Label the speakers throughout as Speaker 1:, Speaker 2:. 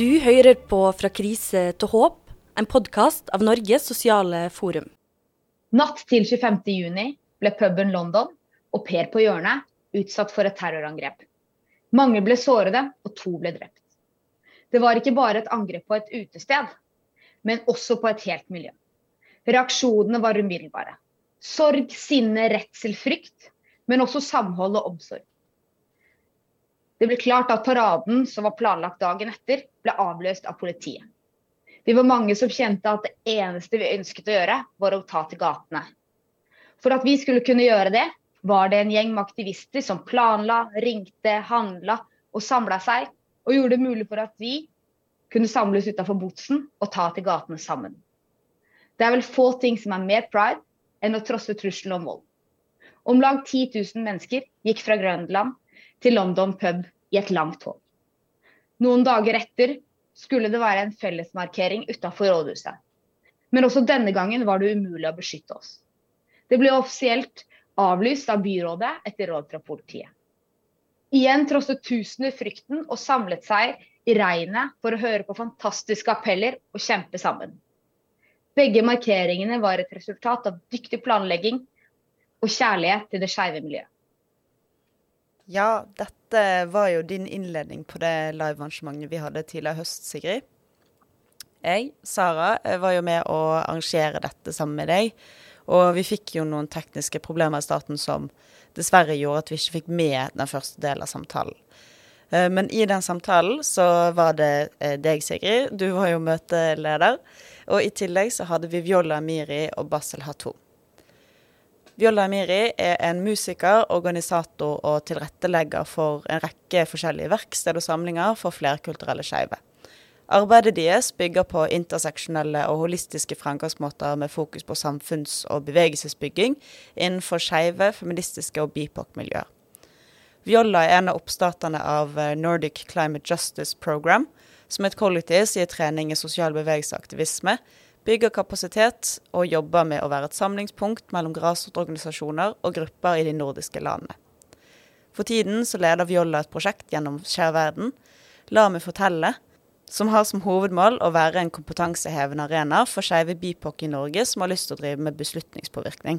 Speaker 1: Du hører på Fra krise til håp, en podkast av Norges sosiale forum.
Speaker 2: Natt til 25. juni ble puben London og Per på hjørnet utsatt for et terrorangrep. Mange ble sårede, og to ble drept. Det var ikke bare et angrep på et utested, men også på et helt miljø. Reaksjonene var umiddelbare. Sorg, sinne, redsel, frykt, men også samhold og omsorg. Det ble klart at paraden som var planlagt dagen etter, ble avløst av politiet. Vi var mange som kjente at det eneste vi ønsket å gjøre, var å ta til gatene. For at vi skulle kunne gjøre det, var det en gjeng med aktivister som planla, ringte, handla og samla seg, og gjorde det mulig for at vi kunne samles utafor Botsen og ta til gatene sammen. Det er vel få ting som er mer pride enn å trosse trusselen om vold. Om lag 10 000 mennesker gikk fra Grønland til London pub i et langt tog. Noen dager etter skulle det være en fellesmarkering utafor rådhuset. Men også denne gangen var det umulig å beskytte oss. Det ble offisielt avlyst av byrådet etter råd fra politiet. Igjen trosset tusener frykten og samlet seg i regnet for å høre på fantastiske appeller og kjempe sammen. Begge markeringene var et resultat av dyktig planlegging og kjærlighet til det skeive miljøet.
Speaker 3: Ja, dette var jo din innledning på det livearrangementet vi hadde tidligere høst, Sigrid. Jeg, Sara, var jo med å arrangere dette sammen med deg. Og vi fikk jo noen tekniske problemer i starten som dessverre gjorde at vi ikke fikk med den første delen av samtalen. Eh, men i den samtalen så var det eh, deg, Sigrid. Du var jo møteleder. Og i tillegg så hadde vi Viola Miri og Basel Hatou. Viola Emiri er en musiker, organisator og tilrettelegger for en rekke forskjellige verksted og samlinger for flerkulturelle skeive. Arbeidet deres bygger på interseksjonelle og holistiske framgangsmåter med fokus på samfunns- og bevegelsesbygging innenfor skeive, feministiske og BIPOC-miljøer. Viola er en av oppstarterne av Nordic Climate Justice Program, som er et kollektiv som gir trening i sosial bevegelseaktivisme, bygger kapasitet og jobber med å være et samlingspunkt mellom grasrotorganisasjoner og grupper i de nordiske landene. For tiden så leder Viola et prosjekt gjennom Skjær verden, La meg fortelle, som har som hovedmål å være en kompetansehevende arena for skeive BIPOC i Norge som har lyst til å drive med beslutningspåvirkning.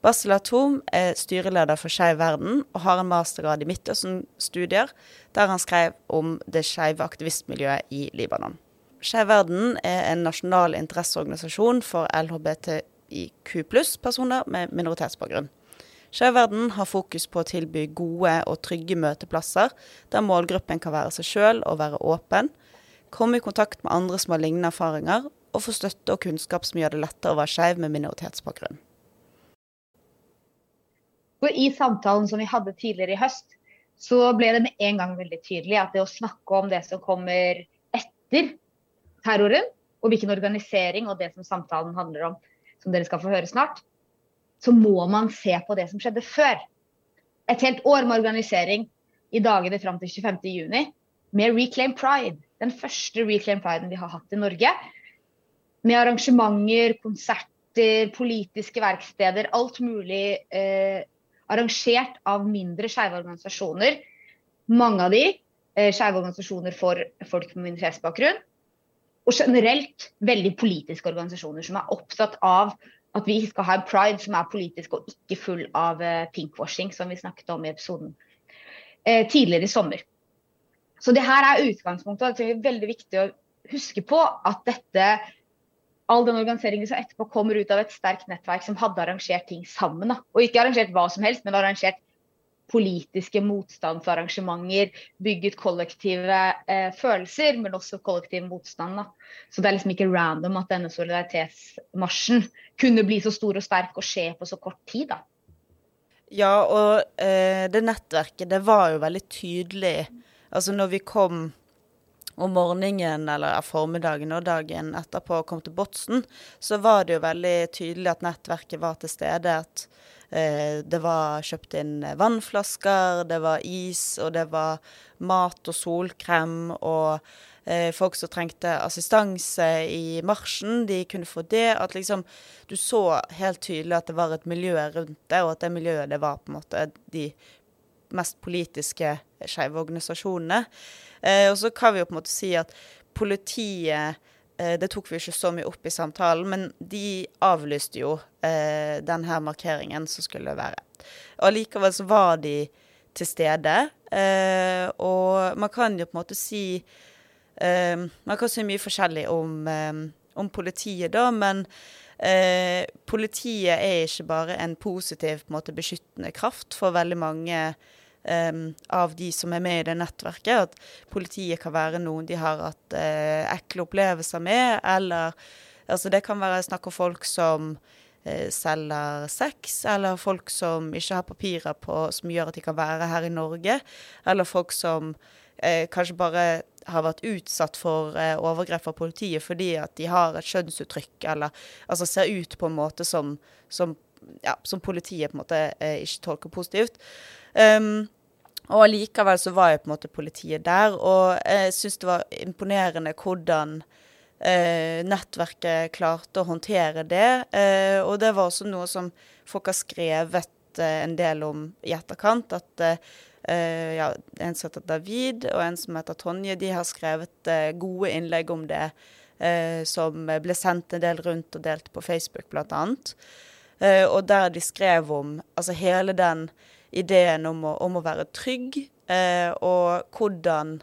Speaker 3: Basel Atom er styreleder for Skeiv verden og har en mastergrad i Midtøsten-studier, der han skrev om det skeive aktivistmiljøet i Libanon. Skeiv verden er en nasjonal interesseorganisasjon for LHBTIQ pluss-personer med minoritetsbakgrunn. Skeiv verden har fokus på å tilby gode og trygge møteplasser, der målgruppen kan være seg sjøl og være åpen, komme i kontakt med andre som har lignende erfaringer, og få støtte og kunnskap som gjør det lettere å være skeiv med minoritetsbakgrunn.
Speaker 2: For I samtalen som vi hadde tidligere i høst, så ble det med en gang veldig tydelig at det å snakke om det som kommer etter terroren, og hvilken organisering og det som samtalen handler om, som dere skal få høre snart, så må man se på det som skjedde før. Et helt år med organisering i dagene fram til 25.6 med Reclaim Pride. Den første Reclaim Priden vi har hatt i Norge. Med arrangementer, konserter, politiske verksteder. Alt mulig eh, arrangert av mindre skeive organisasjoner. Mange av de eh, skeive organisasjoner for folk med minoritetsbakgrunn og generelt veldig politiske organisasjoner som er opptatt av at vi skal ha en pride som er politisk og ikke full av uh, pinkwashing, som vi snakket om i episoden eh, tidligere i sommer. Så det her er utgangspunktet. og Det er veldig viktig å huske på at dette, all den organiseringen som etterpå kommer ut av et sterkt nettverk som hadde arrangert ting sammen. Da. Og ikke arrangert hva som helst, men arrangert politiske motstandsarrangementer, bygget kollektive eh, følelser, men også kollektiv motstand. Da. Så det er liksom ikke random at denne solidaritetsmarsjen kunne bli så stor og sterk og skje på så kort tid. da.
Speaker 3: Ja, og eh, det nettverket, det var jo veldig tydelig. Altså når vi kom om morgenen eller formiddagen og dagen etterpå kom til Botsen, så var det jo veldig tydelig at nettverket var til stede. At Eh, det var kjøpt inn vannflasker, det var is, og det var mat og solkrem. Og eh, folk som trengte assistanse i marsjen, de kunne få det. At liksom Du så helt tydelig at det var et miljø rundt det, og at det miljøet det var på en måte de mest politiske skeive organisasjonene. Eh, og så kan vi jo på en måte si at politiet eh, det tok vi ikke så mye opp i samtalen, men de avlyste jo eh, denne markeringen som skulle være. Og Allikevel så var de til stede. Eh, og man kan jo på en måte si eh, Man kan si mye forskjellig om, eh, om politiet, da, men eh, politiet er ikke bare en positiv på en måte, beskyttende kraft for veldig mange um, av de som er med i det nettverket. At politiet kan være noen de har hatt uh, ekle opplevelser med, eller altså det kan være snakk om folk som uh, selger sex, eller folk som ikke har papirer på, som gjør at de kan være her i Norge, eller folk som uh, kanskje bare har vært utsatt for overgrep fra politiet fordi at de har et kjønnsuttrykk, eller altså ser ut på en måte som, som, ja, som politiet på en måte ikke tolker positivt. Um, og allikevel så var jeg på en måte politiet der, og jeg syns det var imponerende hvordan eh, nettverket klarte å håndtere det. Eh, og det var også noe som folk har skrevet eh, en del om i etterkant. At eh, ja, en som heter David, og en som heter Tonje. De har skrevet uh, gode innlegg om det, uh, som ble sendt en del rundt og delt på Facebook, bl.a. Uh, og der de skrev om altså hele den ideen om å, om å være trygg, og hvordan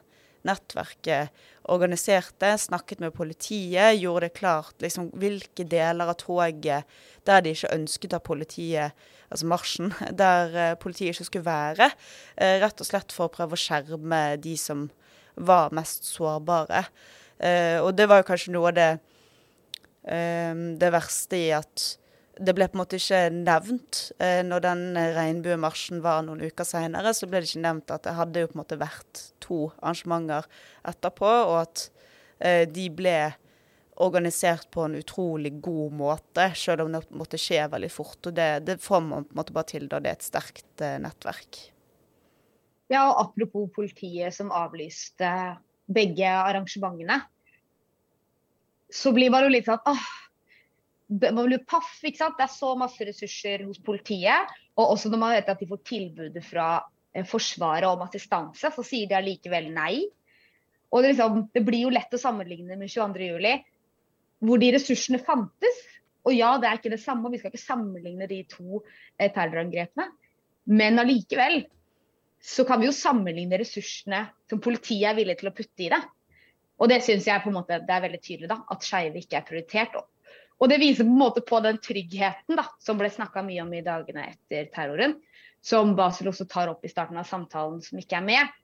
Speaker 3: nettverket organiserte, snakket med politiet, gjorde det klart liksom, hvilke deler av toget der de ikke ønsket at politiet altså marsjen, der uh, politiet ikke skulle være. Eh, rett og slett for å prøve å skjerme de som var mest sårbare. Eh, og det var jo kanskje noe av det, det verste i at det ble på en måte ikke nevnt. når den regnbuemarsjen var noen uker seinere, så ble det ikke nevnt at det hadde jo på en måte vært to arrangementer etterpå, og at de ble organisert på en utrolig god måte, selv om det måtte skje veldig fort. Og det, det får man på en måte bare til da det er et sterkt eh, nettverk.
Speaker 2: Ja, og apropos politiet som avlyste begge arrangementene, så blir man jo litt sånn åh, man blir paff, ikke sant. Det er så masse ressurser hos politiet. Og også når man vet at de får tilbudet fra eh, Forsvaret om assistanse, så sier de allikevel nei. Og det, liksom, det, blir jo lett å sammenligne med 22.07 hvor de ressursene fantes. Og ja, det er ikke det samme, vi skal ikke sammenligne de to eh, terrorangrepene. Men allikevel så kan vi jo sammenligne ressursene som politiet er villig til å putte i det. Og det syns jeg på en måte det er veldig tydelig, da, at skeive ikke er prioritert. Og det viser på en måte på den tryggheten da, som ble snakka mye om i dagene etter terroren. Som Basel også tar opp i starten av samtalen, som ikke er med.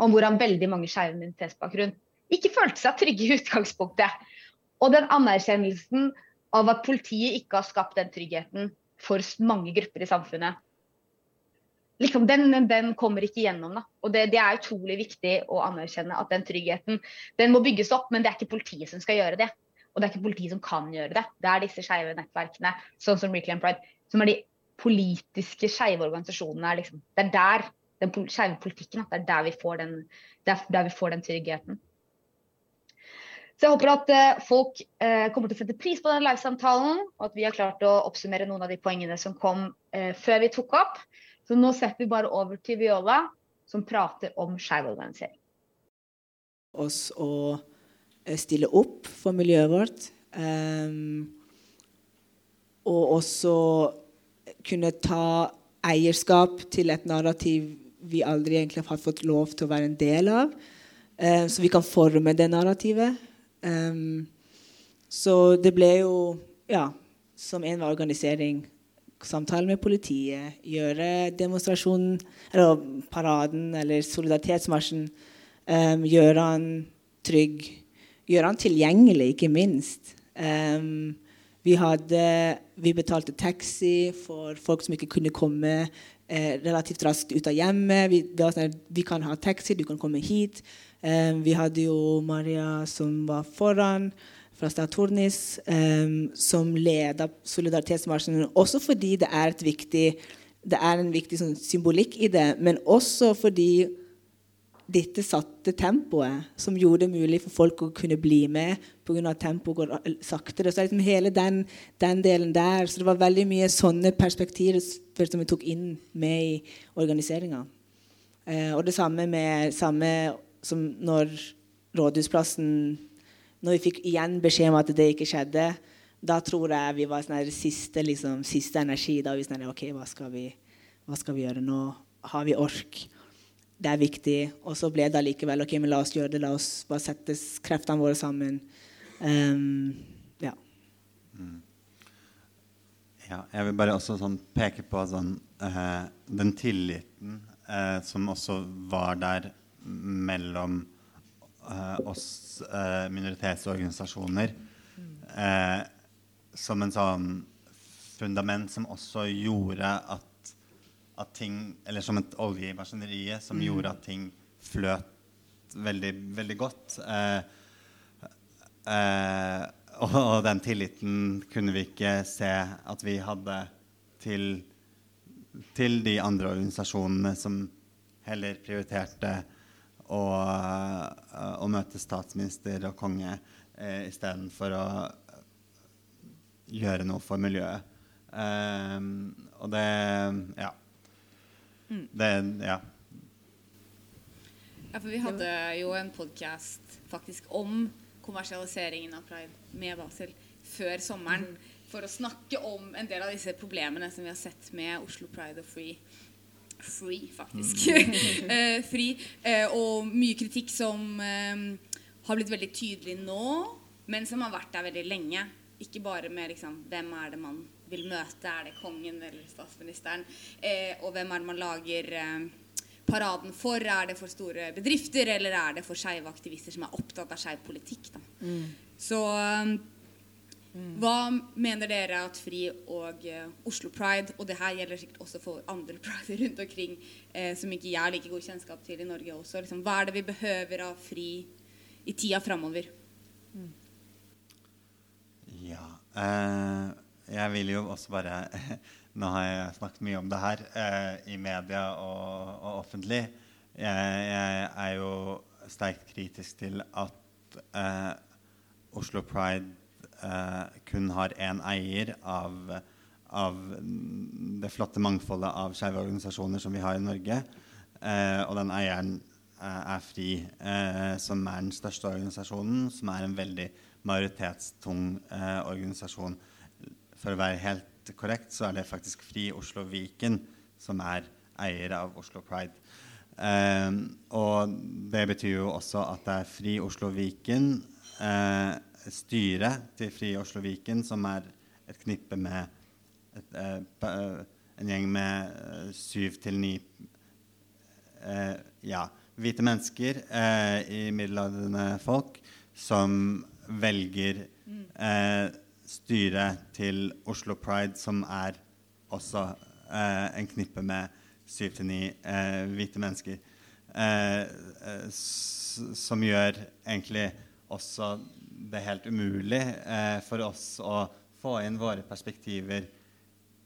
Speaker 2: Om hvordan veldig mange skeive med minoritetsbakgrunn ikke følte seg trygge i utgangspunktet. Og den anerkjennelsen av at politiet ikke har skapt den tryggheten for mange grupper i samfunnet. Liksom, den, den, kommer ikke gjennom. Da. Og det, det, er utrolig viktig å anerkjenne at den tryggheten den må bygges opp, men det er ikke politiet som skal gjøre det. Og det er ikke politiet som kan gjøre det. Det er disse skeive nettverkene, sånn som Reclaim Pride, som er de politiske skeive organisasjonene. Liksom. Det er der den skeive politikken, det er der vi får den, der, vi får den tryggheten. Så jeg håper at eh, folk eh, kommer til å sette pris på den livesamtalen, og at vi har klart å oppsummere noen av de poengene som kom eh, før vi tok opp. Så nå setter vi bare over til Viola, som prater om skeiv organisering.
Speaker 4: Stille opp for miljøet vårt. Um, og også kunne ta eierskap til et narrativ vi aldri egentlig har fått lov til å være en del av. Um, så vi kan forme det narrativet. Så det ble jo, ja, som en var organisering, samtale med politiet, gjøre demonstrasjonen, eller paraden eller solidaritetsmarsjen, gjøre han trygg, gjøre den tilgjengelig, ikke minst. Um, vi, hadde, vi betalte taxi for folk som ikke kunne komme eh, relativt raskt ut av hjemmet. Vi, sånn, vi, kan ha taxi, du kan komme hit. Um, vi hadde jo Maria som var foran, fra Statornis, um, som leda solidaritetsmarsjen. Også fordi det er, viktig, det er en viktig sånn, symbolikk i det, men også fordi dette satte tempoet, som gjorde det mulig for folk å kunne bli med pga. at tempoet går saktere. Så liksom hele den, den, delen der. Så det var veldig mye sånne perspektiver som vi tok inn med i organiseringa. Eh, og det samme med samme som når Rådhusplassen Når vi fikk igjen beskjed om at det ikke skjedde, da tror jeg vi var sånn siste, liksom, siste energi. Da vi sånn OK, hva skal vi, hva skal vi gjøre nå? Har vi ork? Det er viktig. Og så ble det allikevel OK, men la oss gjøre det. La oss bare sette kreftene våre sammen. Um, ja. Mm.
Speaker 5: Ja, jeg vil bare også sånn peke på sånn, uh, den tilliten uh, som også var der mellom uh, oss minoritetsorganisasjoner som en sånn fundament som også gjorde at, at ting Eller som et olje i maskineriet som mm. gjorde at ting fløt veldig, veldig godt. Og, og, den tilliten kunne vi ikke se at vi hadde til, til de andre organisasjonene som heller prioriterte å, å møte statsminister og konge eh, istedenfor å gjøre noe for miljøet. Um, og det Ja. Mm. Det Ja.
Speaker 6: Ja, for vi hadde jo en podkast faktisk om kommersialiseringen av pride med Basel før sommeren. Mm. For å snakke om en del av disse problemene som vi har sett med Oslo Pride og Free. Free, faktisk. Mm. uh, free. Uh, og mye kritikk som uh, har blitt veldig tydelig nå, men som har vært der veldig lenge. Ikke bare med liksom, hvem er det man vil møte, er det kongen eller statsministeren? og hvem er det man lager paraden for? Er det for store bedrifter, eller er det for skeive aktivister som er opptatt av skeiv politikk? Mm. Så um, mm. hva mener dere at FRI og uh, Oslo Pride, og det her gjelder sikkert også for andre prider rundt omkring, uh, som ikke jeg har like god kjennskap til i Norge også, liksom, hva er det vi behøver av FRI i tida framover? Mm.
Speaker 5: Ja uh, Jeg vil jo også bare Nå har jeg snakket mye om det her eh, i media og, og offentlig. Jeg, jeg, er jo sterkt kritisk til at eh, Oslo Pride eh, kun har én eier av, av, det flotte mangfoldet av skeive organisasjoner som vi har i Norge. Eh, og den eieren eh, er FRI, eh, som er den største organisasjonen, som er en veldig majoritetstung organisasjon. For å være helt korrekt, så er det faktisk Fri Oslo Viken som er eier av Oslo Pride. Eh, og det betyr jo også at det er Fri Oslo Viken, eh, styret til Fri Oslo Viken, som er et knippe med et, eh, en gjeng med eh, syv til ni eh, ja, hvite mennesker eh, i middelaldrende folk som velger eh, styret til Oslo Pride, som er også eh, en knippe med syv til ni eh, hvite mennesker, eh, eh som gjør egentlig også det helt umulig for oss å få inn våre perspektiver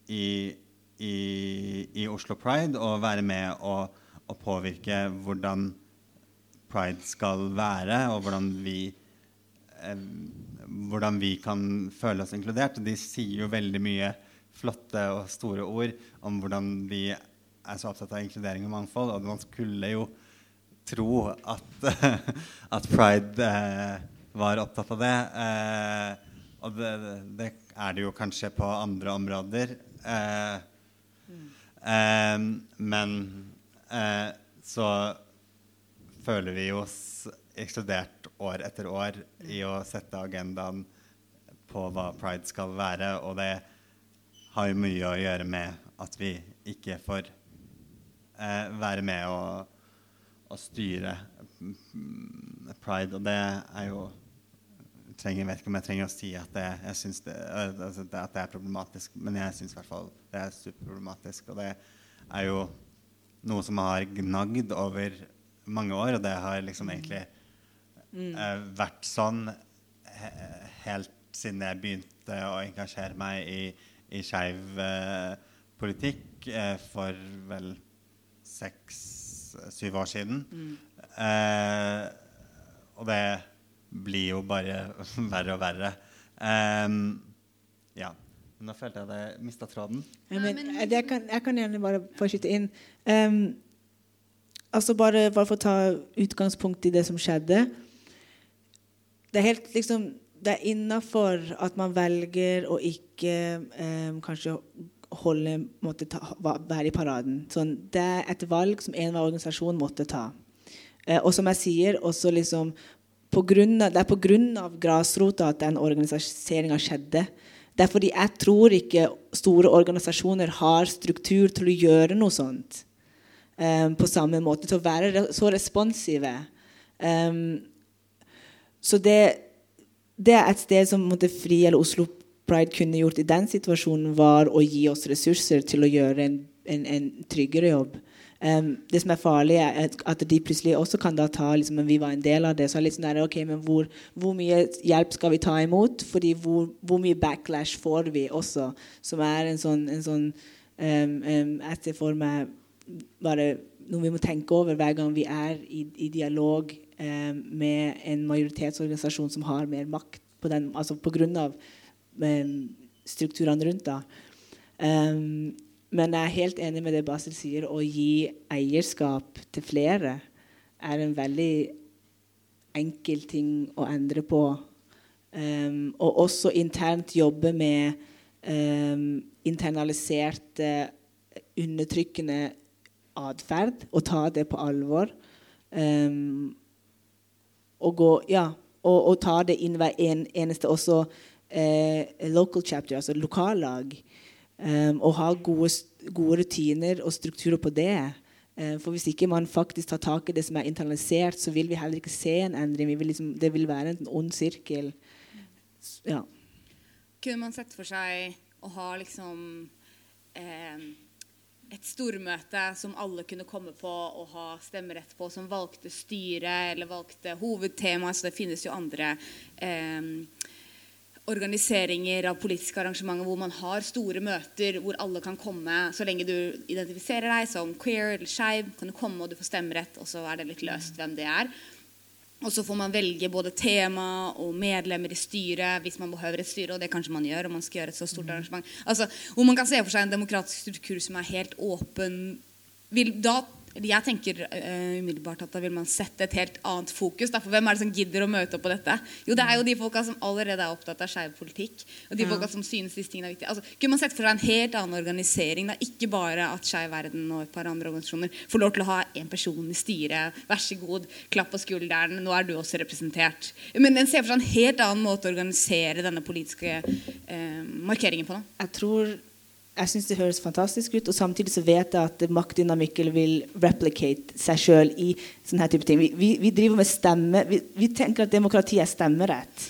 Speaker 5: i, i, i Oslo Pride og være med og, og påvirke hvordan pride skal være, og hvordan vi hvordan vi kan føle oss inkludert. De sier jo veldig mye flotte og store ord om hvordan vi er så opptatt av inkludering og mangfold. Og man skulle jo tro at, at pride eh, var opptatt av det. Eh, og det, det, er det jo kanskje på andre områder. Eh, mm. men eh, så føler vi oss ekskludert år etter år i å sette agendaen på hva pride skal være. Og det har jo mye å gjøre med at vi ikke får eh, være med og, og, styre pride. Og det er jo trenger, vet ikke om jeg trenger å si at det, altså det, at det er problematisk, men jeg syns i hvert fall det er superproblematisk. Og det er jo noe som har gnagd over mange år, og det har liksom egentlig mm. vært sånn helt siden jeg begynte å engasjere meg i, i skeiv uh, politikk uh, for vel seks-syv år siden. Mm. Eh, og det blir jo bare verre og verre. Um, ja. Nå følte jeg at jeg mista tråden.
Speaker 4: Ja, men, jeg, kan, jeg, kan, gjerne bare få skyte inn. Um, altså bare, bare for å ta utgangspunkt i det som skjedde Det er helt liksom det er innafor at man velger å ikke eh, kanskje holde, måtte ta, være i paraden. Sånn, det er et valg som enhver organisasjon måtte ta. Eh, og som jeg sier, også liksom grunn av, Det er pga. grasrota at den organiseringa skjedde. Det er fordi jeg tror ikke store organisasjoner har struktur til å gjøre noe sånt. Um, på samme måte. Til å være så responsive. Um, så det, det, er et sted som måtte, Fri eller Oslo Pride kunne gjort i den situasjonen, var å gi oss ressurser til å gjøre en, en, en tryggere jobb. Um, det som er farlig, er at de plutselig også kan da ta liksom, Men vi var en del av det. Så er sånn der, ok, men hvor, hvor, mye hjelp skal vi ta imot? Fordi hvor, hvor, mye backlash får vi også? Som er en sånn, en sånn um, um, Jeg ser for meg bare noe vi må tenke over hver gang vi er i, i dialog med en majoritetsorganisasjon som har mer makt på den, altså pga. av strukturene rundt. da. Um, men jeg er helt enig med det Basel sier. Å gi eierskap til flere er en veldig enkel ting å endre på. Um, og også internt jobbe med um, internaliserte, undertrykkende atferd. Og ta det på alvor. Um, og, gå, ja, og, og, ta det inn hver en, eneste også eh, local chapter, altså lokallag. Um, og ha gode, gode, rutiner og strukturer på det. Um, for hvis ikke man faktisk tar tak i det som er internalisert, så vil vi heller ikke se en endring. Vil liksom, det vil være en ond sirkel. Ja.
Speaker 6: Kunne man sett for seg å ha liksom eh, et stormøte som alle kunne komme på og ha stemmerett på, som valgte styre eller valgte hovedtema? Så det finnes jo andre eh, organiseringer av politiske arrangementer hvor man har store møter hvor alle kan komme. Så lenge du identifiserer deg som queer eller skeiv, kan du komme og du får stemmerett, og så er det litt løst hvem det er. Og så får man velge både tema og medlemmer i styret hvis man behøver et styre, og det kanskje man gjør om man skal gjøre et så stort arrangement. Altså, hvor man kan se for seg en demokratisk struktur som er helt åpen. Vil, da jeg tenker uh, umiddelbart at da vil man sette et helt annet fokus. Da, for hvem er det som gidder å møte opp på dette? Jo, det er jo de folka som allerede er opptatt av skeiv politikk. Og de ja. folka som synes disse tingene er viktige. Altså, kunne man sett for seg en helt annen organisering? Da? Ikke bare at Skeiv Verden og et par andre organisasjoner får lov til å ha én person i styret. Vær så god, klapp på skulderen, nå er du også representert. Men en ser for seg en helt annen måte å organisere denne politiske uh, markeringen på. Da.
Speaker 4: Jeg tror jeg syns det høres fantastisk ut, og samtidig så vet jeg at maktdynamikken vil replicate seg sjøl i sånne type ting. Vi, vi, vi, driver med stemme vi, vi, tenker at demokrati er stemmerett.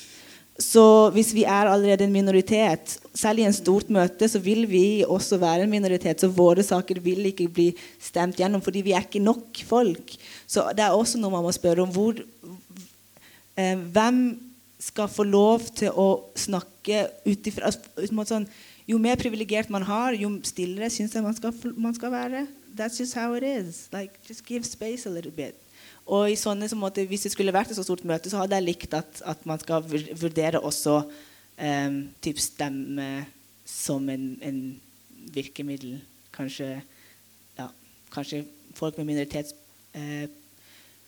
Speaker 4: Så hvis vi er allerede en minoritet, selv i en stort møte, så vil vi også være en minoritet. Så våre saker vil ikke bli stemt gjennom fordi vi er ikke nok folk. Så det er også noe man må spørre om. Hvor, eh, hvem skal få lov til å snakke ut ifra altså, sånn, jo mer privilegert man har, jo stillere syns jeg man skal, man skal, være. That's just how it is. Like, just give space a little bit. Og i sånne som måte, Hvis det skulle vært et så stort møte, så hadde jeg likt at, at man skal vurdere også um, typ stemme som en, en, virkemiddel. Kanskje, ja, kanskje folk med minoritets... Eh,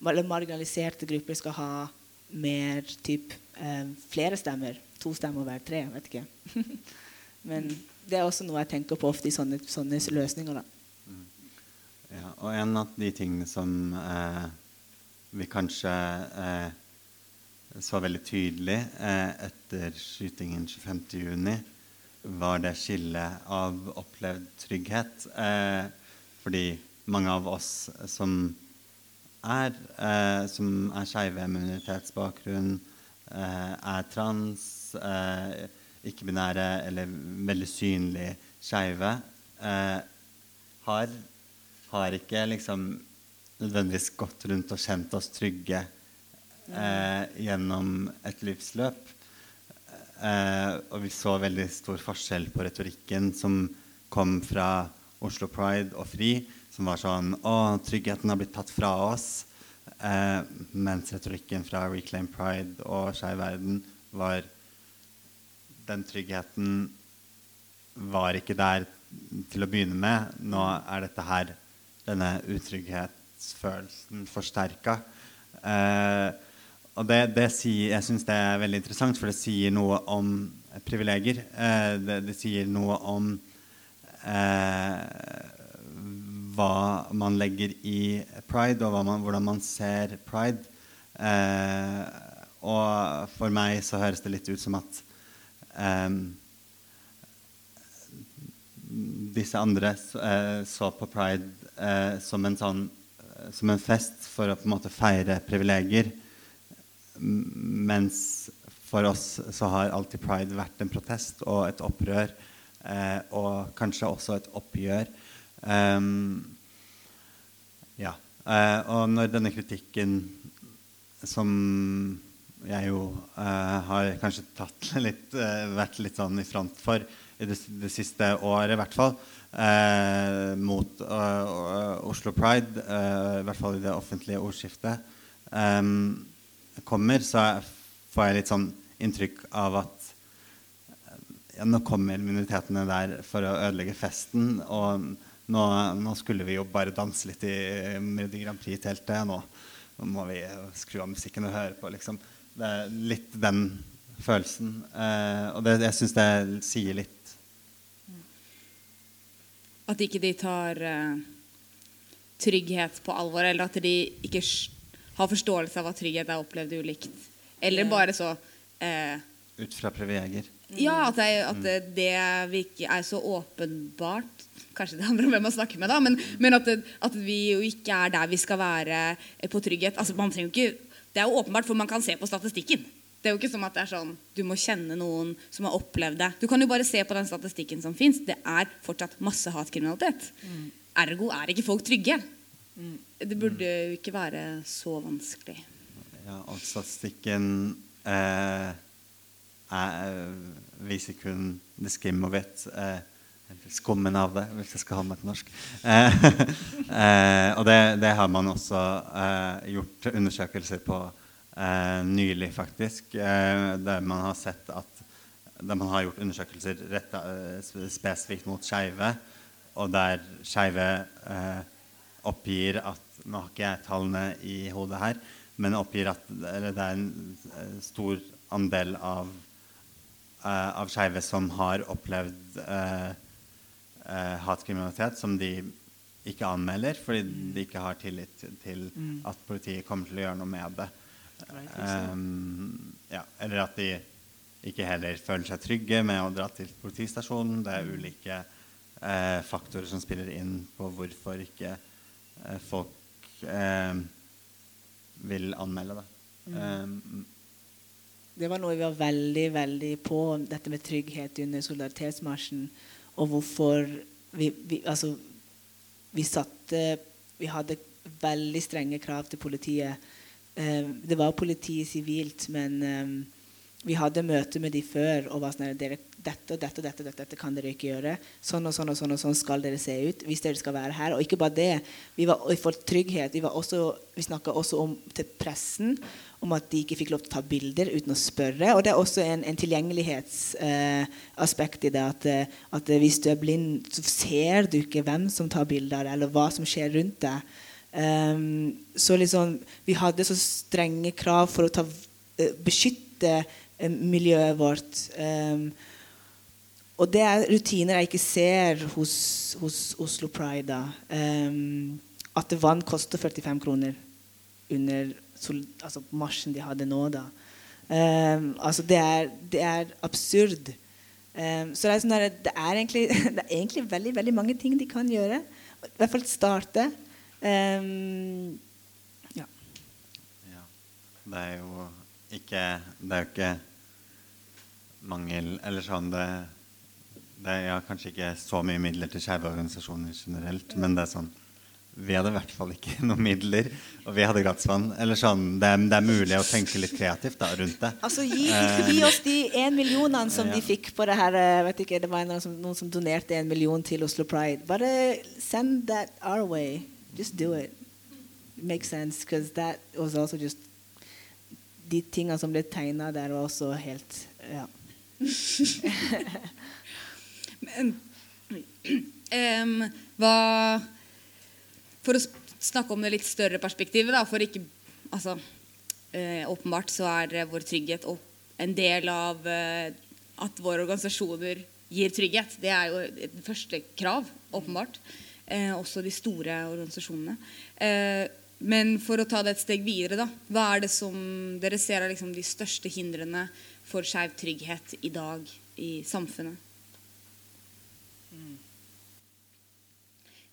Speaker 4: eller marginaliserte grupper skal ha mer typ, eh, flere stemmer. To stemmer hver tre. Vet ikke. Men det er også noe jeg tenker på ofte i sånne, sånne løsninger. Mm.
Speaker 5: Ja, og en av de tingene som eh, vi kanskje eh, så veldig tydelig eh, etter skytingen 25.6, var det skillet av opplevd trygghet. Eh, fordi mange av oss som er, eh, som er skeive minoritetsbakgrunn, eh, er trans ikke-binære eller veldig synlig skeive, eh, har, har, ikke liksom nødvendigvis gått rundt og kjent oss trygge eh, gjennom et livsløp. Eh, og vi så veldig stor forskjell på retorikken som kom fra Oslo Pride og FRI, som var sånn Å, tryggheten har blitt tatt fra oss. Eh, mens retorikken fra Reclaim Pride og Skeiv Verden var den tryggheten var ikke der til å begynne med. Nå er dette her denne utrygghetsfølelsen, forsterka. Eh, og det, det sier, jeg syns det er veldig interessant, for det sier noe om privilegier. Eh, det, det, sier noe om eh, hva man legger i pride, og man, hvordan man ser pride. Eh, og for meg så høres det litt ut som at disse andre eh, så på pride som en sånn som en fest for å på en måte feire privilegier. Mens for oss så har alltid pride vært en protest og et opprør. Eh, og kanskje også et oppgjør. Um, ja. Eh, og når denne kritikken, som jeg jo eh, har kanskje tatt litt, eh, vært litt sånn i front for i det, det siste året, i hvert fall, eh, mot uh, Oslo Pride, uh, i hvert fall i det offentlige ordskiftet, um, kommer, så får jeg litt sånn inntrykk av at ja, nå kommer minoritetene der for å ødelegge festen. Og nå, nå skulle vi jo bare danse litt i Melodi Grand Prix-teltet. Nå, nå, må vi skru av musikken og høre på. Liksom. Det er litt den følelsen. Eh, og det, jeg syns det sier litt
Speaker 6: at ikke de tar eh, trygghet på alvor, eller at de ikke har forståelse av at trygghet er opplevd ulikt. Eller bare så eh,
Speaker 5: Ut fra privilegier?
Speaker 6: Ja, at, det, at det, det ikke er så åpenbart. Kanskje det handler om hvem man snakker med, da, men, men at, at, vi jo ikke er der vi skal være eh, på trygghet. Altså, man trenger jo ikke, det er jo åpenbart, for man kan se på statistikken. Det er jo ikke som at det er sånn, du må kjenne noen som har opplevd det. Du kan jo bare se på den statistikken som fins. Det er fortsatt masse hatkriminalitet. Mm. Ergo er ikke folk trygge. Mm. Det burde jo ikke være så vanskelig.
Speaker 5: Ja, og statistikken eh, er, viser kun det skim og vett. Eh, skummen av det, hvis jeg skal ha meg til norsk. Eh, eh, og det, det, har man også eh, gjort undersøkelser på eh, nylig, faktisk, eh, der man har sett at der man har gjort undersøkelser retta eh, spesifikt mot skeive, og der skeive oppgir at Nå har ikke jeg tallene i hodet her, men oppgir at det er en stor andel av, av skeive som har opplevd hatkriminalitet som de ikke anmelder fordi de ikke har tillit til mm. at politiet kommer til å gjøre noe med det. Um, ja, eller at de ikke heller føler seg trygge med å dra til politistasjonen. Det er mm. ulike eh, faktorer som spiller inn på hvorfor ikke eh, folk eh, vil anmelde det. Mm. Um,
Speaker 4: det var noe vi var veldig veldig på, dette med trygghet under solidaritetsmarsjen. Og hvorfor vi, vi, altså, vi satte Vi hadde veldig strenge krav til politiet Eh, det var politiet sivilt, men um, vi hadde møte med de før og var sånn dere, dette dette, dette, dette, dette kan dere ikke gjøre. Sånn og sånn og sånn og sånn skal dere se ut hvis dere skal være her. Og ikke bare det. Vi var for trygghet. Vi, var vi snakka også om til pressen om at de ikke fikk lov til å ta bilder uten å spørre. Og det er også en, en tilgjengelighetsaspekt eh, i det. At, at, hvis du er blind, så ser du ikke hvem som tar bilder, eller hva som skjer rundt deg. Um, så liksom, vi hadde så strenge krav for å ta, uh, beskytte uh, miljøet vårt. Um, og det er rutiner jeg ikke ser hos, hos Oslo Pride. Um, at vann koster 45 kroner under altså marsjen de hadde nå. da. altså det er, det er absurd. så det er, sånn der, det, er egentlig, det er egentlig veldig, veldig mange ting de kan gjøre. I hvert fall starte. Um,
Speaker 5: ja. ja. Det er jo ikke Det er jo ikke mangel Eller sånn det, det er ja, kanskje ikke så mye midler til skeive organisasjoner generelt, men det er sånn vi hadde i hvert fall ikke noen midler, og vi hadde gratisvann. Eller sånn, det er, det, er mulig å tenke litt kreativt da, rundt det.
Speaker 4: Altså, Gi, gi oss de én millionene som ja. de fikk på det her eh, vet ikke, Det var noen som, noen som donerte en million til Oslo Pride. Bare send that our way just do it. It makes sense because that was also just De tingene som ble tegna der, var også helt Ja.
Speaker 6: Men um, hva For å snakke om det litt større perspektivet. Da, for ikke altså, eh, Åpenbart så er eh, vår trygghet en del av eh, at våre organisasjoner gir trygghet. Det er jo et første krav, åpenbart. Eh, også de store organisasjonene. Eh, men for å ta det et steg videre, da. Hva er det som dere ser er liksom de største hindrene for skeiv trygghet i dag i samfunnet? Mm.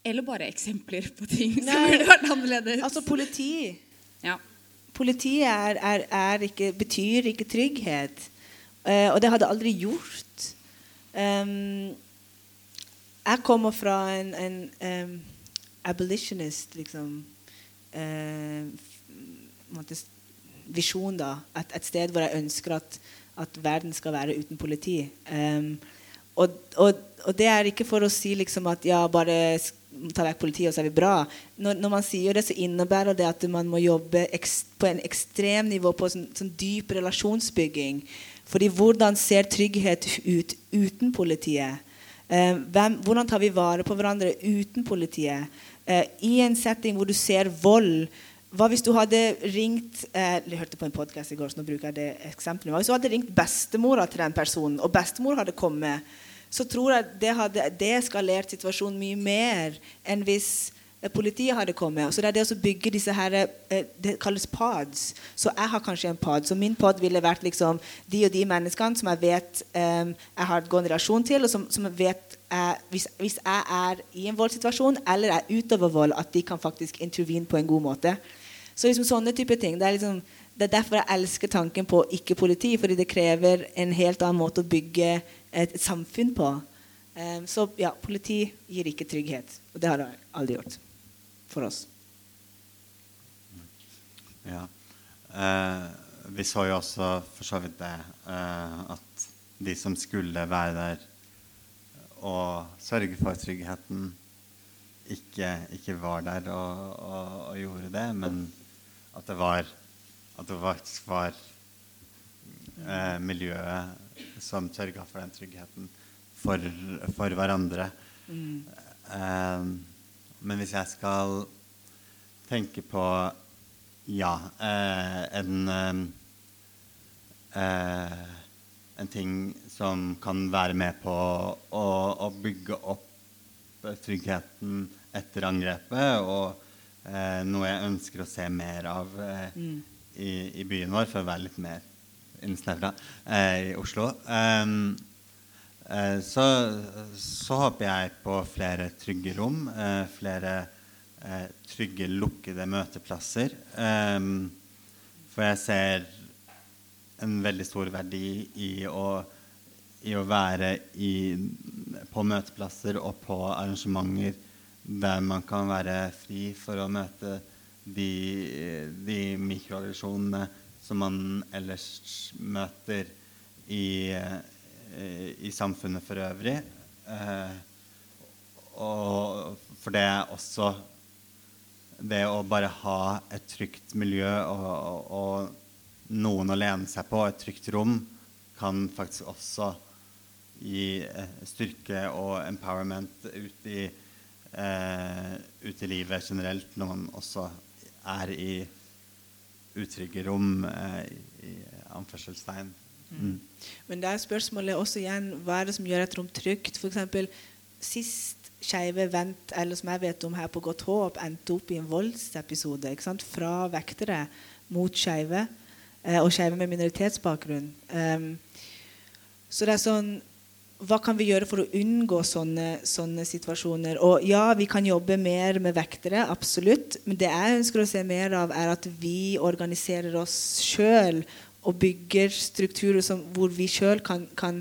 Speaker 6: Eller bare eksempler på ting Nei, som burde vært annerledes.
Speaker 4: Altså politi.
Speaker 6: Ja.
Speaker 4: Politi er, er, er ikke, betyr ikke trygghet. Uh, og det hadde aldri gjort. Um, jeg kommer fra en, en um, abolitionist liksom, uh, visjon. da, et, et, sted hvor jeg ønsker at, at verden skal være uten politi. Um, og, og, og, det er ikke for å si liksom at ja, bare ta vekk politiet, og så er vi bra. Når, når, man sier det, så innebærer det at man må jobbe på en ekstrem nivå, på sånn, sånn dyp relasjonsbygging. Fordi hvordan ser trygghet ut uten politiet? Eh, hvem, hvordan tar vi vare på hverandre uten politiet? Eh, I en setting hvor du ser vold hva hvis du hadde ringt eh, Jeg hørte på en podkast i går, så nå bruker jeg det eksempelet. Hva hvis du hadde ringt bestemora til den personen, og bestemor hadde kommet så tror jeg det hadde deeskalert situasjonen mye mer enn hvis eh, politiet hadde kommet. Så det er det å bygge disse her eh, Det kalles pods. Så jeg har kanskje en pod. Så min pod ville vært liksom de og de menneskene som jeg vet um, jeg har gått en relasjon til, og som, som jeg vet jeg, hvis, hvis, jeg er i en voldssituasjon eller er utover vold, at de kan faktisk intervene på en god måte. Så liksom sånne type ting. Det er, liksom, det er derfor jeg elsker tanken på ikke-politi, fordi det krever en helt annen måte å bygge et, et samfunn på. Um, så ja, politi gir ikke trygghet. Og det har det aldri gjort for oss.
Speaker 5: Ja. Eh, vi så jo også for så vidt det eh, at de som skulle være der og sørge for tryggheten, ikke, ikke var der og, og, og, gjorde det, men at det var at det faktisk var eh, miljøet som sørga for den tryggheten for, for hverandre. Mm. Eh, men hvis jeg skal tenke på ja, eh, en uh, En ting som kan være med på å, å bygge opp tryggheten etter angrepet, og noe jeg ønsker å se mer av mm. I, i byen vår, for å være litt mer innsnevra eh, i Oslo. Um, eh, så, så, håper jeg på flere trygge rom, eh, flere eh, trygge, lukkede møteplasser. For jeg ser en veldig stor verdi i å, i å være i, på møteplasser og på arrangementer der man kan være fri for å møte de, de mikroaggresjonene som man ellers møter i, eh, i samfunnet for øvrig. Eh, og for det er også det å bare ha et trygt miljø og, og, og noen å lene seg på, et trygt rom, kan faktisk også gi eh, styrke og empowerment ut i, eh, ut i livet generelt, når man også er i utrygge rom eh, i anførselstegn. Mm.
Speaker 4: mm. Men det er spørsmålet også igjen hva er det som gjør et rom trygt? F.eks. sist Skeive vent, eller som jeg vet om her på Godt håp, endte opp i en voldsepisode ikke sant? fra vektere mot skeive, eh, og skeive med minoritetsbakgrunn. Um, så det er sånn hva kan vi gjøre for å unngå sånne, sånne, situasjoner? Og ja, vi kan jobbe mer med vektere, absolutt. Men det jeg ønsker å se mer av, er at vi organiserer oss sjøl og bygger strukturer som, hvor vi sjøl kan, kan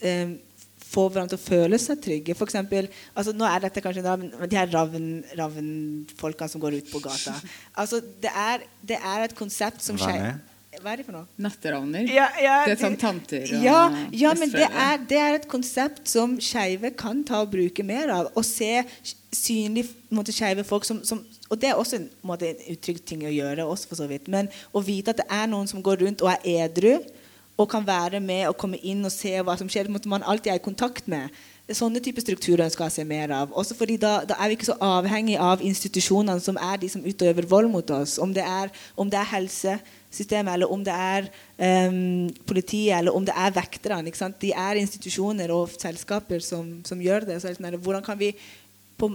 Speaker 4: eh, få hverandre til å føle seg trygge. For eksempel, altså nå er dette kanskje de her ravnfolkene som går ut på gata. Altså, det, er, det er et konsept som skjer hva er det for noe?
Speaker 6: Natteravner?
Speaker 4: Ja, ja,
Speaker 6: det er sånn tanter
Speaker 4: og Ja, ja men det er, det er, et konsept som skeive kan ta og bruke mer av. Å se synlig skeive folk som, som, Og det er også en, måte, en utrygg ting å gjøre, også for så vidt. Men å vite at det er noen som går rundt og er edru, og kan være med og komme inn og se hva som skjer, måtte man alltid er i kontakt med. Sånne typer strukturer skal jeg se mer av. Også fordi da, da, er vi ikke så avhengig av institusjonene som er de som utøver vold mot oss. Om det er, om det er helsesystemet, eller om det er um, politiet, eller om det er vekterne. De er institusjoner og selskaper som, som gjør det. Så sånn, hvordan kan vi på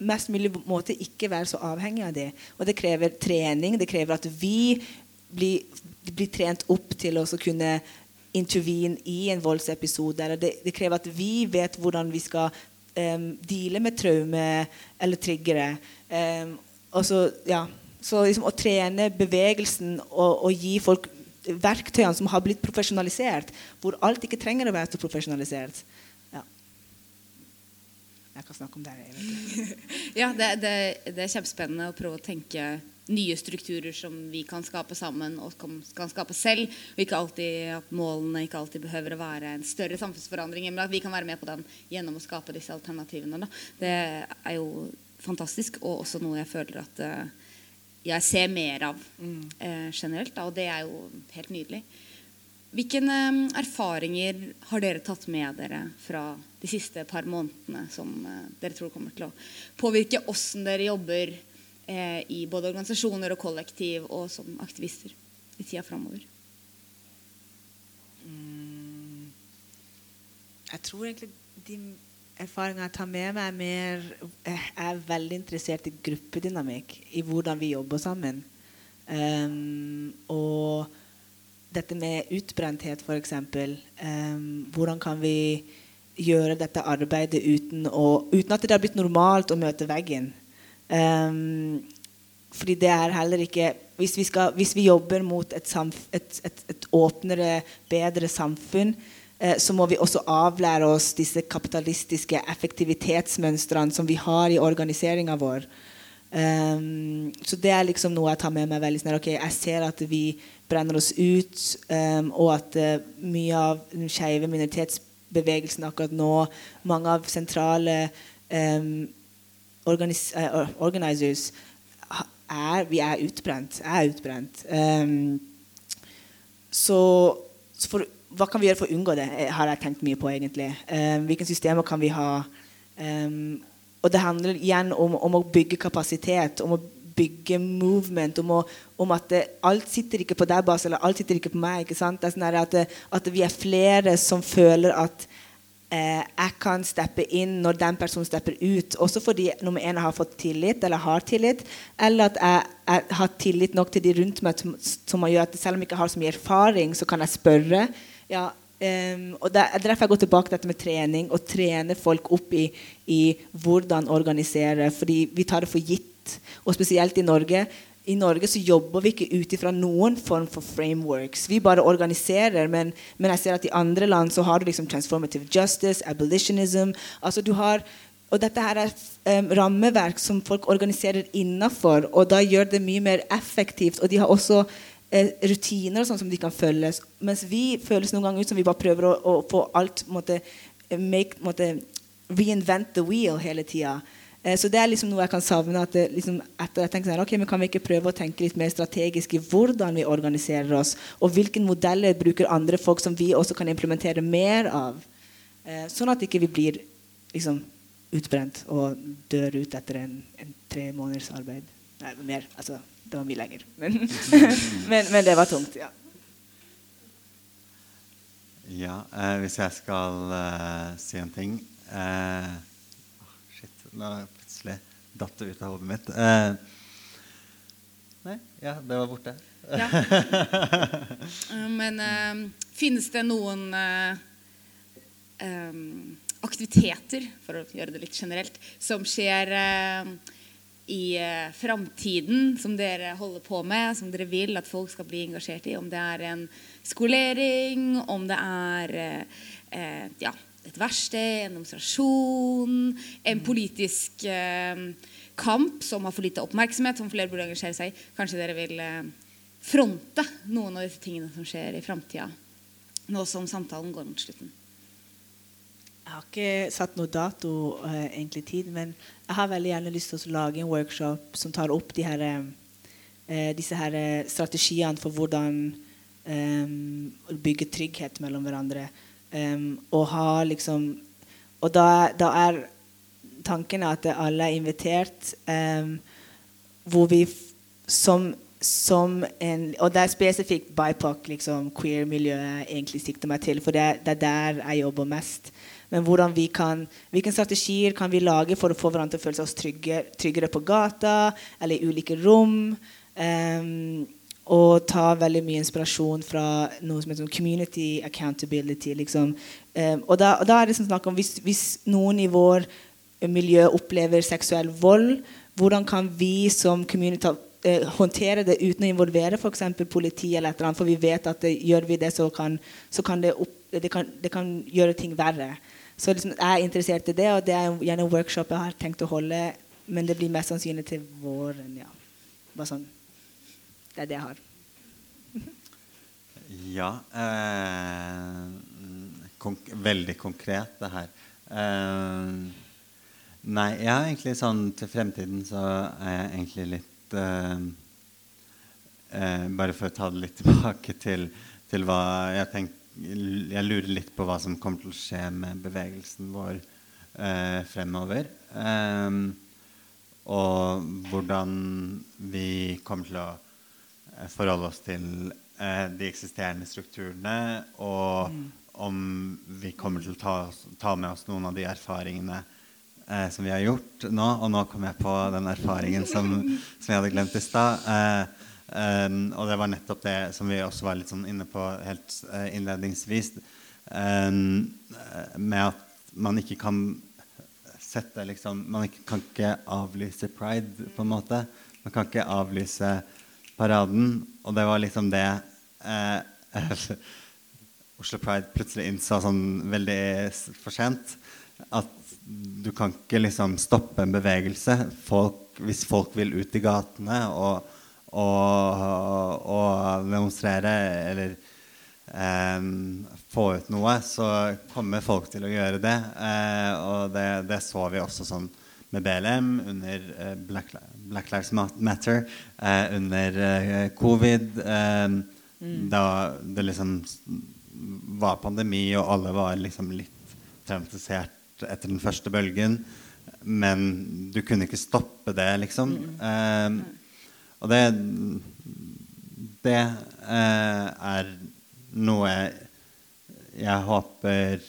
Speaker 4: mest mulig måte ikke være så avhengig av det? Og det krever trening. Det krever at vi blir, blir trent opp til å kunne intervene i en voldsepisode. Det, det, krever at vi vet hvordan vi skal um, deale med traume eller triggere. Um, og så, ja, så liksom å trene bevegelsen og, og, gi folk verktøyene som har blitt profesjonalisert, hvor alt ikke trenger å være så profesjonalisert. Ja. Jeg kan snakke om det.
Speaker 6: ja, det, det, det er kjempespennende å prøve å tenke nye strukturer som vi kan skape sammen og kan skape selv. Og ikke alltid at målene ikke alltid behøver å være en større samfunnsforandring, men at vi kan være med på den gjennom å skape disse alternativene. Da. Det er jo fantastisk, og også noe jeg føler at uh, jeg ser mer av uh, generelt. Da, og det er jo helt nydelig. Hvilke uh, erfaringer har dere tatt med dere fra de siste par månedene som dere tror kommer til å påvirke åssen dere jobber eh, i både organisasjoner og kollektiv og som aktivister i tida framover?
Speaker 4: Mm. Jeg tror egentlig de erfaringene jeg tar med meg, er mer Jeg er veldig interessert i gruppedynamikk, i hvordan vi jobber sammen. Um, og dette med utbrenthet, f.eks. Um, hvordan kan vi gjøre dette arbeidet uten, å, uten at det har blitt normalt å møte veggen? Um, fordi det er heller ikke Hvis vi, skal, hvis vi jobber mot et, et, et, et åpnere, bedre samfunn, eh, så må vi også avlære oss disse kapitalistiske effektivitetsmønstrene som vi har i organiseringa vår. Um, så det er liksom noe jeg tar med meg veldig snart. Okay, jeg ser at vi brenner oss ut, um, og at uh, mye av den skeive minoritetsbevegelsen akkurat nå, mange av sentrale um, organis uh, organizers er, Vi er utbrent. Er utbrent. Så, så for, hva kan vi gjøre for å unngå det, eh, har jeg tenkt mye på. egentlig. Um, hvilke systemer kan vi ha? Um, og det handler igjen om, om, å bygge kapasitet, om å bygge movement, om, å, om at det, alt sitter ikke på deg, Bas, eller alt sitter ikke på meg. ikke sant? Det er sånn at, at vi er flere som føler at eh, jeg kan steppe inn når den personen stepper ut. Også fordi nummer én har fått tillit, eller har tillit, eller at jeg, jeg har tillit nok til de rundt meg som, som gjør at selv om jeg ikke har så mye erfaring, så kan jeg spørre. Ja, um, og det er derfor jeg går tilbake til dette med trening. Å trene folk opp i, i hvordan organisere. Fordi vi tar det for gitt. Og spesielt i Norge i Norge så jobber vi ikke ut ifra noen form for frameworks. Vi bare organiserer. Men, men, jeg ser at i andre land så har du liksom transformative justice, abolitionism altså du har, Og dette her er um, rammeverk som folk organiserer innafor, og da gjør det mye mer effektivt. Og de har også uh, og sånn som de kan følges. Mens vi føles noen ganger ut som vi bare prøver å, å få alt måtte, make, måtte, Reinvent the wheel hele tida. Eh, så det er liksom noe jeg kan savne. at det, liksom, etter jeg sånn, ok, men Kan vi ikke prøve å tenke litt mer strategisk i hvordan vi organiserer oss? Og hvilke modeller bruker andre folk som vi også kan implementere mer av? Eh, sånn at ikke vi blir liksom, utbrent og dør ut etter en, en tre måneders arbeid. Nei, mer. Altså, det var mye lenger. Men, men, men det var tungt. ja.
Speaker 5: Ja, eh, hvis jeg skal eh, si en ting eh, nå plutselig datt det ut av hodet mitt. Eh, nei, ja, det var borte. Ja.
Speaker 6: Eh, men uh, finnes det noen aktiviteter, for å gjøre det litt generelt, som skjer i uh, framtiden, som dere holder på med, som dere vil at folk skal bli engasjert i? Om det er en skolering, om det er ja, et verksted, en demonstrasjon, en politisk eh, kamp som har for lite oppmerksomhet, som flere burde engasjere seg i. Kanskje dere vil eh, fronte noen av disse tingene som skjer i framtida, nå som samtalen går mot slutten?
Speaker 4: Jeg har ikke satt noe dato uh, egentlig tid, men jeg har veldig gjerne lyst til å lage en workshop som tar opp de her, uh, disse her strategiene for hvordan um, bygge trygghet mellom hverandre. Um, og ha liksom og da, da er tanken at alle er invitert, um, hvor vi som en Og det er spesifikt BIPOC, liksom queer-miljøet, egentlig sikter meg til, for det, det, er der jeg jobber mest. Men hvordan vi kan, hvilke strategier kan vi lage for å få hverandre til å føle seg trygge, tryggere på gata eller i ulike rom? Um, og ta veldig mye inspirasjon fra noe som heter community accountability. Liksom. Um, og, da, og, da, er det sånn snakk om hvis, hvis, noen i vår miljø opplever seksuell vold, hvordan kan vi som community uh, håndtere det uten å involvere f.eks. politi? eller et eller annet, For vi vet at det, gjør vi det, så kan, så kan det, opp, det, kan, det, kan, gjøre ting verre. Så liksom, jeg er interessert i det, og det er gjerne en workshop jeg har tenkt å holde. Men det blir mest sannsynlig til våren. ja. Bare sånn. Det er det jeg har.
Speaker 5: Ja. Eh, konk veldig konkret, det her. Eh, nei, jeg har egentlig sånn til fremtiden så er jeg egentlig litt eh, eh Bare for å ta det litt tilbake til, til hva jeg tenker Jeg lurer litt på hva som kommer til å skje med bevegelsen vår eh, fremover. Eh, og hvordan vi kommer til å forholde oss til eh, de eksisterende strukturene, og mm. om vi kommer til å ta, ta, med oss noen av de erfaringene eh, som vi har gjort nå. Og nå kom jeg på den erfaringen som, som jeg hadde glemt i stad. Um, og det var nettopp det som vi også var litt sånn inne på helt uh, innledningsvis, um, med at man ikke kan sette liksom, Man ikke, kan ikke avlyse pride, på en måte. Man kan ikke avlyse paraden. Og det var liksom det uh, Oslo Pride plutselig innså sånn veldig for sent at du kan ikke liksom stoppe en bevegelse folk, hvis folk vil ut i gatene og, og, og demonstrere eller um, få ut noe, så kommer folk til å gjøre det. Uh, og det, det, så vi også sånn med BLM under eh, Black, Black, Lives Matter, uh, under covid. Mm. Da det liksom var pandemi, og alle var liksom litt traumatisert etter den første bølgen. Men du kunne ikke stoppe det, liksom. Mm. Og det Det eh, er noe jeg håper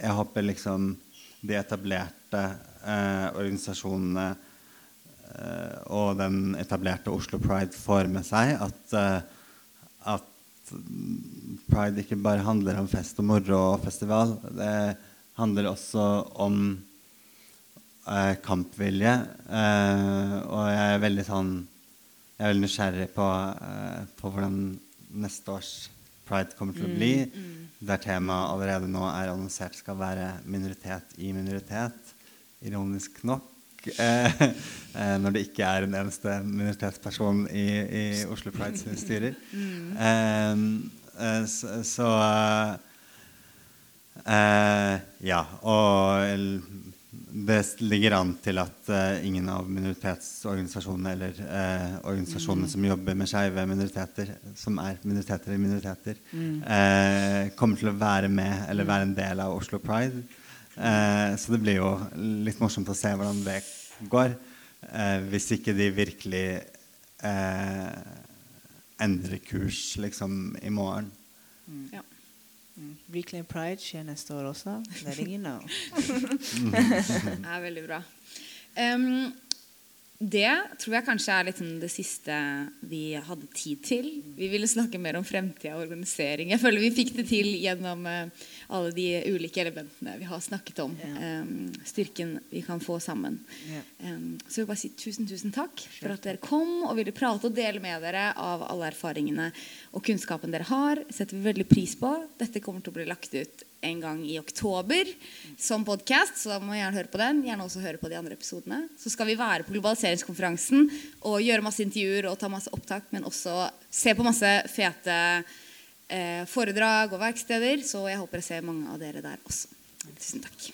Speaker 5: Jeg håper liksom de etablerte eh, organisasjonene eh, og den etablerte Oslo Pride får med seg at eh, at pride ikke bare handler om fest og moro og festival. Det handler også om eh, kampvilje. Eh, og jeg er veldig sånn Jeg er veldig nysgjerrig på, eh, på hvordan neste års pride kommer til å bli. Mm, mm. Der temaet allerede nå er annonsert skal være minoritet i minoritet. Ironisk nok. Eh, eh, når det ikke er en eneste minoritetsperson i, i Oslo Prides styrer. Mm. Eh, så, så Ja. Og det ligger an til at uh, ingen av minoritetsorganisasjonene eller uh, organisasjonene mm. som jobber med skeive minoriteter, som er minoriteter i minoriteter, mm. uh, kommer til å være med eller være en del av Oslo Pride. Så det blir jo litt morsomt å se hvordan det går. Hvis ikke de virkelig endrer kurs liksom i morgen.
Speaker 3: Mm. Ja. Mm. Reclaim Pride skjer neste år også. Letting you know.
Speaker 6: det er veldig bra. Um, det tror jeg kanskje er litt sånn det siste vi hadde tid til. Vi ville snakke mer om fremtida og organisering. Jeg føler vi fikk det til gjennom uh, alle de ulike elementene vi har snakket om. Yeah. Um, styrken vi kan få sammen. Yeah. Um, så jeg vil bare si tusen, tusen takk for at dere kom og ville prate og dele med dere av alle erfaringene og kunnskapen dere har. setter vi veldig pris på. Dette kommer til å bli lagt ut en gang i oktober som podkast, så da må vi gjerne høre på den. Gjerne også høre på de andre episodene. Så skal vi være på globaliseringskonferansen og gjøre masse intervjuer og ta masse opptak, men også se på masse fete foredrag og verksteder. Så jeg håper jeg ser mange av dere der også. Tusen takk.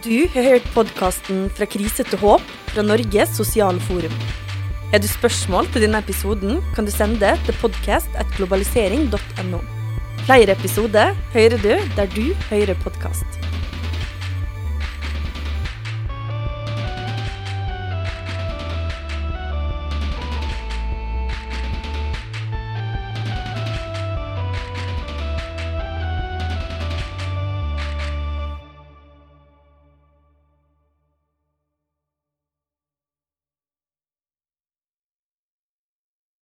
Speaker 1: Du har hørt podkasten 'Fra krise til håp' fra Norges sosiale forum. Har du spørsmål til denne episoden, kan du sende det til podcast.globalisering.no. Flere episoder hører du der du hører podkast.